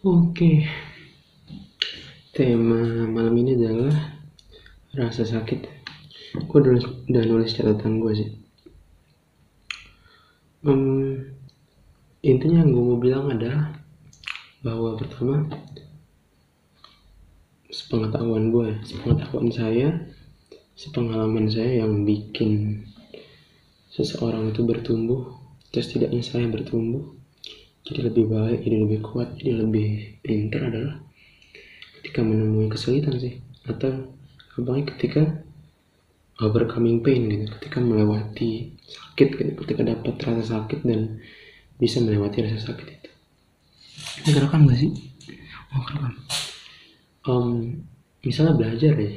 Oke, tema malam ini adalah rasa sakit. Gue udah, udah nulis catatan gue sih. Um, intinya yang gue mau bilang adalah bahwa pertama sepengetahuan gue, sepengetahuan saya, sepengalaman saya yang bikin seseorang itu bertumbuh, terus tidaknya saya bertumbuh jadi lebih baik jadi lebih kuat jadi lebih pintar adalah ketika menemui kesulitan sih. Atau gampangnya ketika overcoming pain gitu ketika melewati sakit gitu ketika dapat rasa sakit dan bisa melewati rasa sakit itu. Ini kerekam gak sih? Oh kerekam um, misalnya belajar ya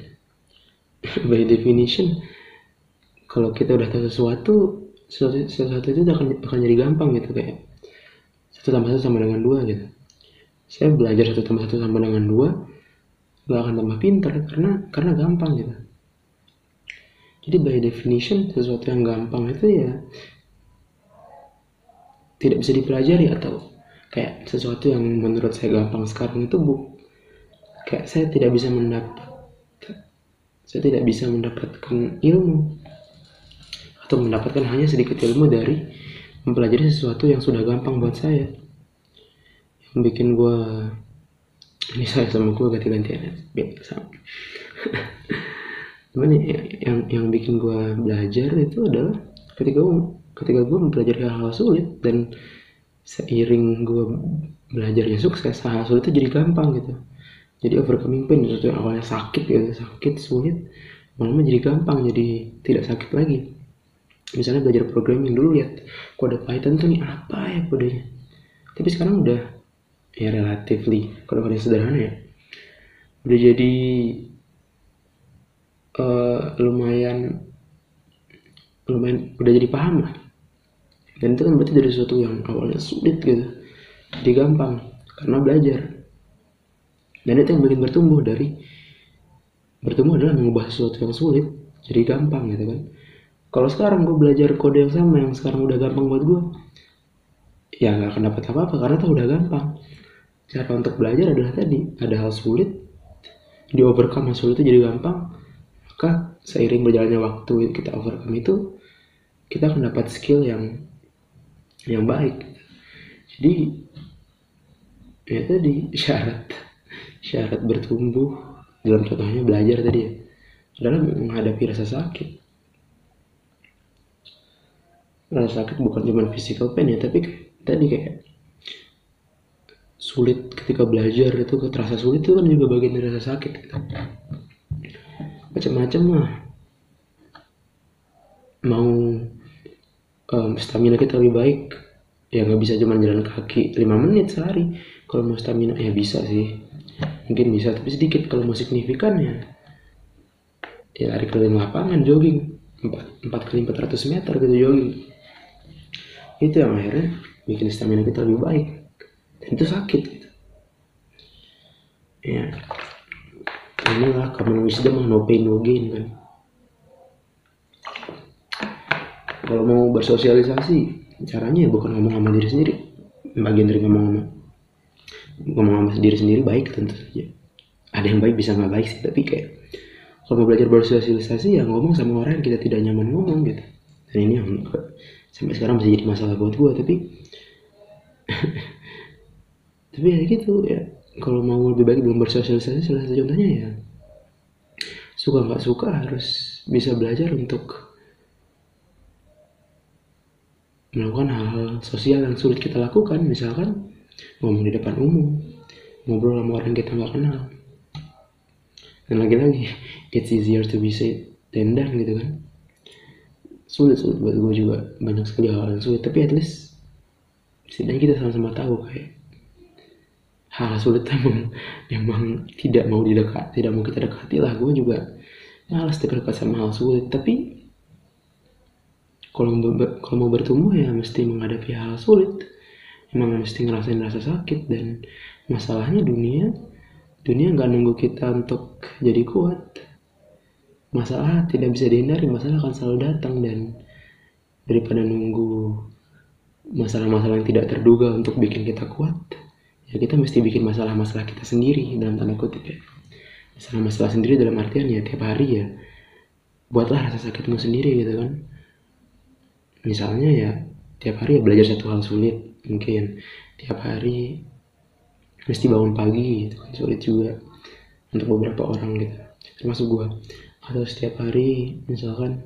by definition kalau kita udah tahu sesuatu sesuatu, sesuatu itu akan akan jadi gampang gitu kayak satu tambah satu sama dengan dua gitu. Saya belajar satu tambah satu sama dengan dua gak akan tambah pinter karena karena gampang gitu. Jadi by definition sesuatu yang gampang itu ya tidak bisa dipelajari atau kayak sesuatu yang menurut saya gampang sekarang itu bu kayak saya tidak bisa mendapat saya tidak bisa mendapatkan ilmu atau mendapatkan hanya sedikit ilmu dari mempelajari sesuatu yang sudah gampang buat saya. Yang bikin gue ini saya sama gue ganti-gantian sama. Cuman ya, yang yang bikin gue belajar itu adalah ketika gue ketika gue mempelajari hal-hal sulit dan seiring gue belajarnya sukses hal, sulit itu jadi gampang gitu. Jadi overcoming pain itu awalnya sakit gitu sakit sulit malah jadi gampang jadi tidak sakit lagi misalnya belajar programming dulu lihat kode Python tuh nih apa ya kodenya? Tapi sekarang udah ya relatively kode-kode sederhana ya udah jadi uh, lumayan lumayan udah jadi paham lah. Dan itu kan berarti dari sesuatu yang awalnya sulit gitu jadi gampang karena belajar. Dan itu yang bikin bertumbuh dari bertumbuh adalah mengubah sesuatu yang sulit jadi gampang gitu kan kalau sekarang gue belajar kode yang sama yang sekarang udah gampang buat gue ya nggak akan dapat apa-apa karena tuh udah gampang. Cara untuk belajar adalah tadi ada hal sulit di overcome hal sulit itu jadi gampang maka seiring berjalannya waktu kita overcome itu kita akan dapat skill yang yang baik. Jadi ya tadi syarat syarat bertumbuh dalam contohnya belajar tadi ya adalah menghadapi rasa sakit rasa sakit bukan cuma physical pain ya tapi tadi kayak sulit ketika belajar itu terasa sulit itu kan juga bagian dari rasa sakit gitu. macam-macam lah. Mau um, stamina kita lebih baik ya nggak bisa cuma jalan kaki 5 menit sehari. Kalau mau stamina ya bisa sih. Mungkin bisa tapi sedikit. Kalau mau signifikan ya ya lari keliling lapangan jogging. 4, 4 kali 400 meter gitu jogging itu yang akhirnya bikin stamina kita lebih baik. Dan itu sakit gitu. ya. Inilah common wisdom no pain no gain kan. Kalau mau bersosialisasi caranya ya bukan ngomong sama diri sendiri. Bagian dari ngomong sama ngomong sama diri sendiri baik tentu saja. Ada yang baik bisa nggak baik sih tapi kayak kalau mau belajar bersosialisasi ya ngomong sama orang yang kita tidak nyaman ngomong gitu dan ini yang sampai sekarang masih jadi masalah buat gue tapi tapi ya gitu ya. Kalau mau lebih baik belum bersosialisasi salah satu contohnya ya suka nggak suka harus bisa belajar untuk melakukan hal-hal sosial yang sulit kita lakukan. Misalkan ngomong di depan umum ngobrol sama orang kita nggak kenal. Dan lagi-lagi it's easier to be said than done gitu kan sulit sulit buat gue juga. Banyak sekali hal yang sulit. Tapi at least setidaknya kita sama-sama tahu kayak hal, sulit emang emang tidak mau didekat tidak mau kita dekati lah. Gue juga malas dekat-dekat sama hal sulit. Tapi kalau kalau mau bertumbuh ya mesti menghadapi hal sulit. Emang mesti ngerasain rasa sakit dan masalahnya dunia dunia nggak nunggu kita untuk jadi kuat masalah tidak bisa dihindari masalah akan selalu datang dan daripada nunggu masalah-masalah yang tidak terduga untuk bikin kita kuat ya kita mesti bikin masalah-masalah kita sendiri dalam tanda kutip ya. Masalah-masalah sendiri dalam artian ya tiap hari ya buatlah rasa sakitmu sendiri gitu kan. Misalnya ya tiap hari ya belajar satu hal sulit mungkin. Tiap hari mesti bangun pagi gitu kan sulit juga untuk beberapa orang gitu. Termasuk gue atau setiap hari misalkan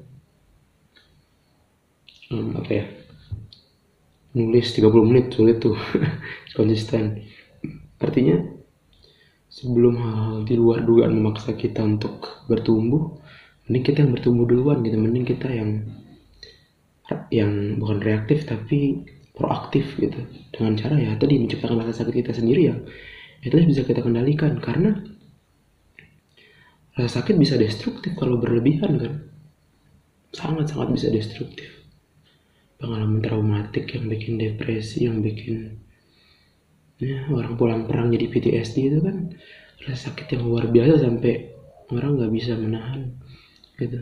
um, apa ya nulis 30 menit sulit tuh konsisten. Artinya sebelum hal-hal di luar dugaan memaksa kita untuk bertumbuh mending kita yang bertumbuh duluan gitu mending kita yang yang bukan reaktif tapi proaktif gitu. Dengan cara ya tadi menciptakan rasa sakit kita sendiri ya itu bisa kita kendalikan. Karena rasa sakit bisa destruktif kalau berlebihan kan? Sangat-sangat bisa destruktif. Pengalaman traumatik yang bikin depresi yang bikin ya, orang pulang perang jadi PTSD itu kan rasa sakit yang luar biasa sampai orang nggak bisa menahan gitu.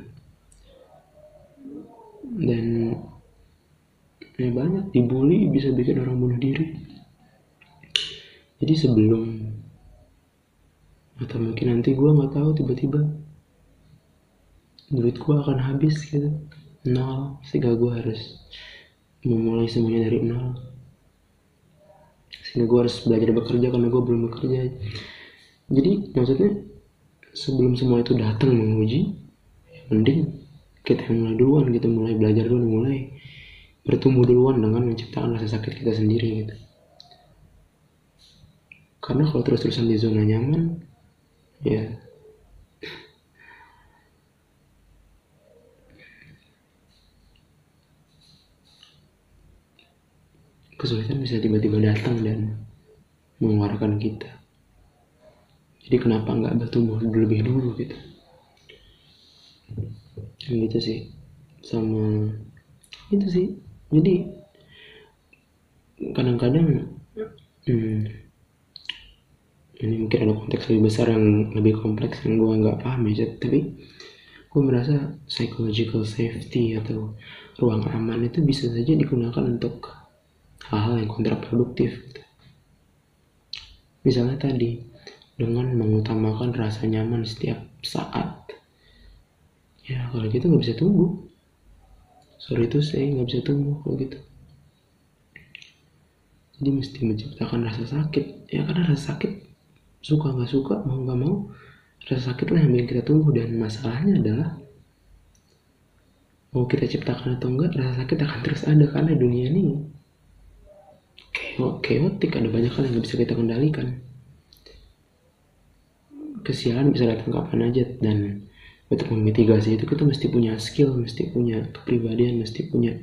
Dan ya banyak dibully bisa bikin orang bunuh diri. Jadi sebelum atau mungkin nanti gue nggak tahu tiba-tiba duit gue akan habis gitu. Nol. Sehingga gue harus memulai semuanya dari nol. Sehingga gue harus belajar bekerja karena gue belum bekerja. Jadi maksudnya sebelum semua itu datang menguji ya mending kita yang mulai duluan kita mulai belajar dulu mulai bertumbuh duluan dengan menciptakan rasa sakit kita sendiri gitu. Karena kalau terus-terusan di zona nyaman ya kesulitan bisa tiba-tiba datang dan mengeluarkan kita. Jadi kenapa nggak bertumbuh lebih dulu gitu? Gitu sih. Sama itu sih. Jadi kadang-kadang hmm, ini mungkin ada konteks lebih besar yang lebih kompleks yang gue nggak paham ya tapi gue merasa psychological safety atau ruang aman itu bisa saja digunakan untuk hal-hal yang kontraproduktif gitu. misalnya tadi dengan mengutamakan rasa nyaman setiap saat. Ya kalau gitu nggak bisa tumbuh. Sorry itu saya nggak bisa tumbuh kalau gitu. Jadi mesti menciptakan rasa sakit. Ya karena rasa sakit suka nggak suka mau nggak mau rasa sakit lah yang bikin kita tumbuh. Dan masalahnya adalah mau kita ciptakan atau enggak rasa sakit akan terus ada karena dunia ini. Chaotic ada banyak hal yang nggak bisa kita kendalikan. Kesialan bisa datang kapan aja. Dan untuk memitigasi itu kita mesti punya skill mesti punya kepribadian mesti punya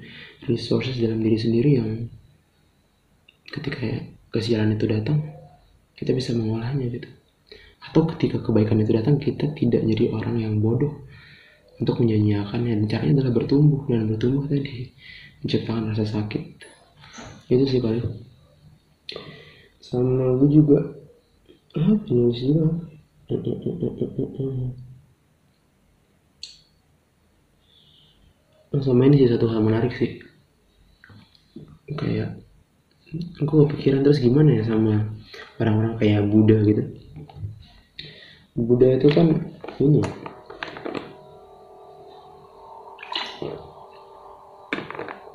resources dalam diri sendiri yang ketika kesialan itu datang kita bisa mengolahnya gitu. Atau ketika kebaikan itu datang kita tidak jadi orang yang bodoh untuk menyanyiakannya. Dan caranya adalah bertumbuh dan bertumbuh tadi menciptakan rasa sakit. Itu sih paling. Sama gue juga. Ah nulis juga. Sama ini sih satu hal menarik sih. Kayak aku kepikiran terus gimana ya sama orang-orang kayak Buddha gitu. Buddha itu kan ini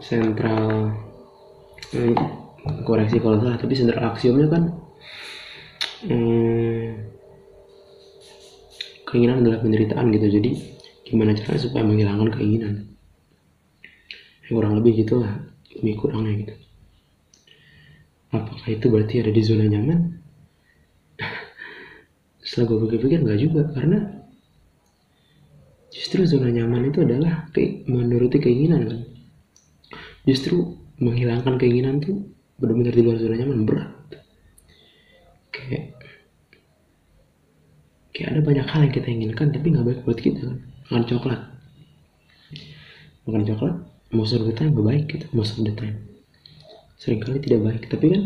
sentral eh, koreksi kalau salah tapi sentral aksiomnya kan hmm, keinginan adalah penderitaan gitu. Jadi gimana caranya supaya menghilangkan keinginan? Ya, kurang lebih gitulah lebih kurangnya gitu apakah itu berarti ada di zona nyaman? Setelah gue pikir-pikir nggak juga. Karena justru zona nyaman itu adalah ke, menuruti keinginan kan? Justru menghilangkan keinginan tuh benar-benar di luar zona nyaman berat. Kayak kayak ada banyak hal yang kita inginkan tapi nggak baik buat kita kan? Makan coklat. Makan coklat most of the time gak baik gitu most of the sering kali tidak baik tapi kan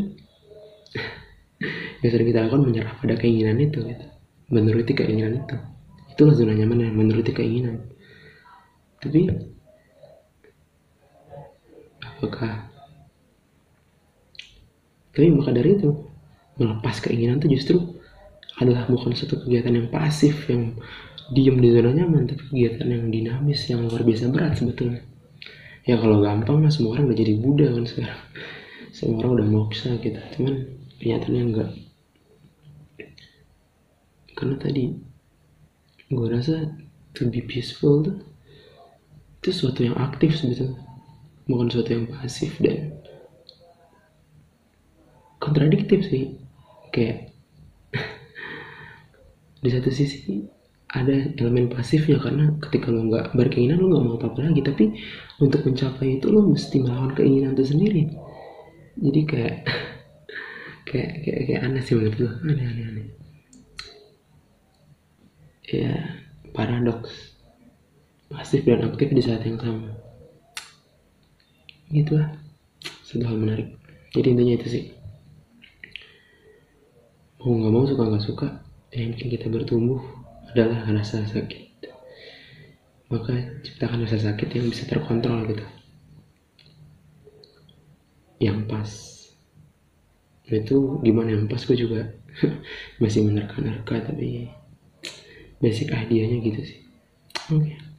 yang sering kita lakukan menyerah pada keinginan itu gitu. menuruti keinginan itu. Itulah zona nyaman yang menuruti keinginan. Tapi apakah tapi maka dari itu melepas keinginan tuh justru adalah bukan suatu kegiatan yang pasif yang diem di zona nyaman tapi kegiatan yang dinamis yang luar biasa berat sebetulnya. Ya kalau gampang mah semua orang udah jadi Buddha kan sekarang semua orang udah moksa gitu cuman kenyataannya enggak. Karena tadi gue rasa to be peaceful tuh itu sesuatu yang aktif sebetulnya. Bukan sesuatu yang pasif dan kontradiktif sih. Kayak di satu sisi ada elemen pasifnya karena ketika lo nggak berkeinginan lo nggak mau apa-apa lagi. Tapi untuk mencapai itu lo mesti melawan keinginan itu sendiri jadi kayak kayak kayak, kayak aneh sih menurut gue aneh aneh aneh. Ya paradoks. Pasif dan aktif di saat yang sama. Gitu lah. Satu hal menarik. Jadi intinya itu sih. Mau nggak mau suka nggak suka yang bikin kita bertumbuh adalah rasa sakit. Maka ciptakan rasa sakit yang bisa terkontrol gitu yang pas. Itu gimana yang pas? Gue juga masih menerka-nerka tapi basic idenya gitu sih. Oke. okay.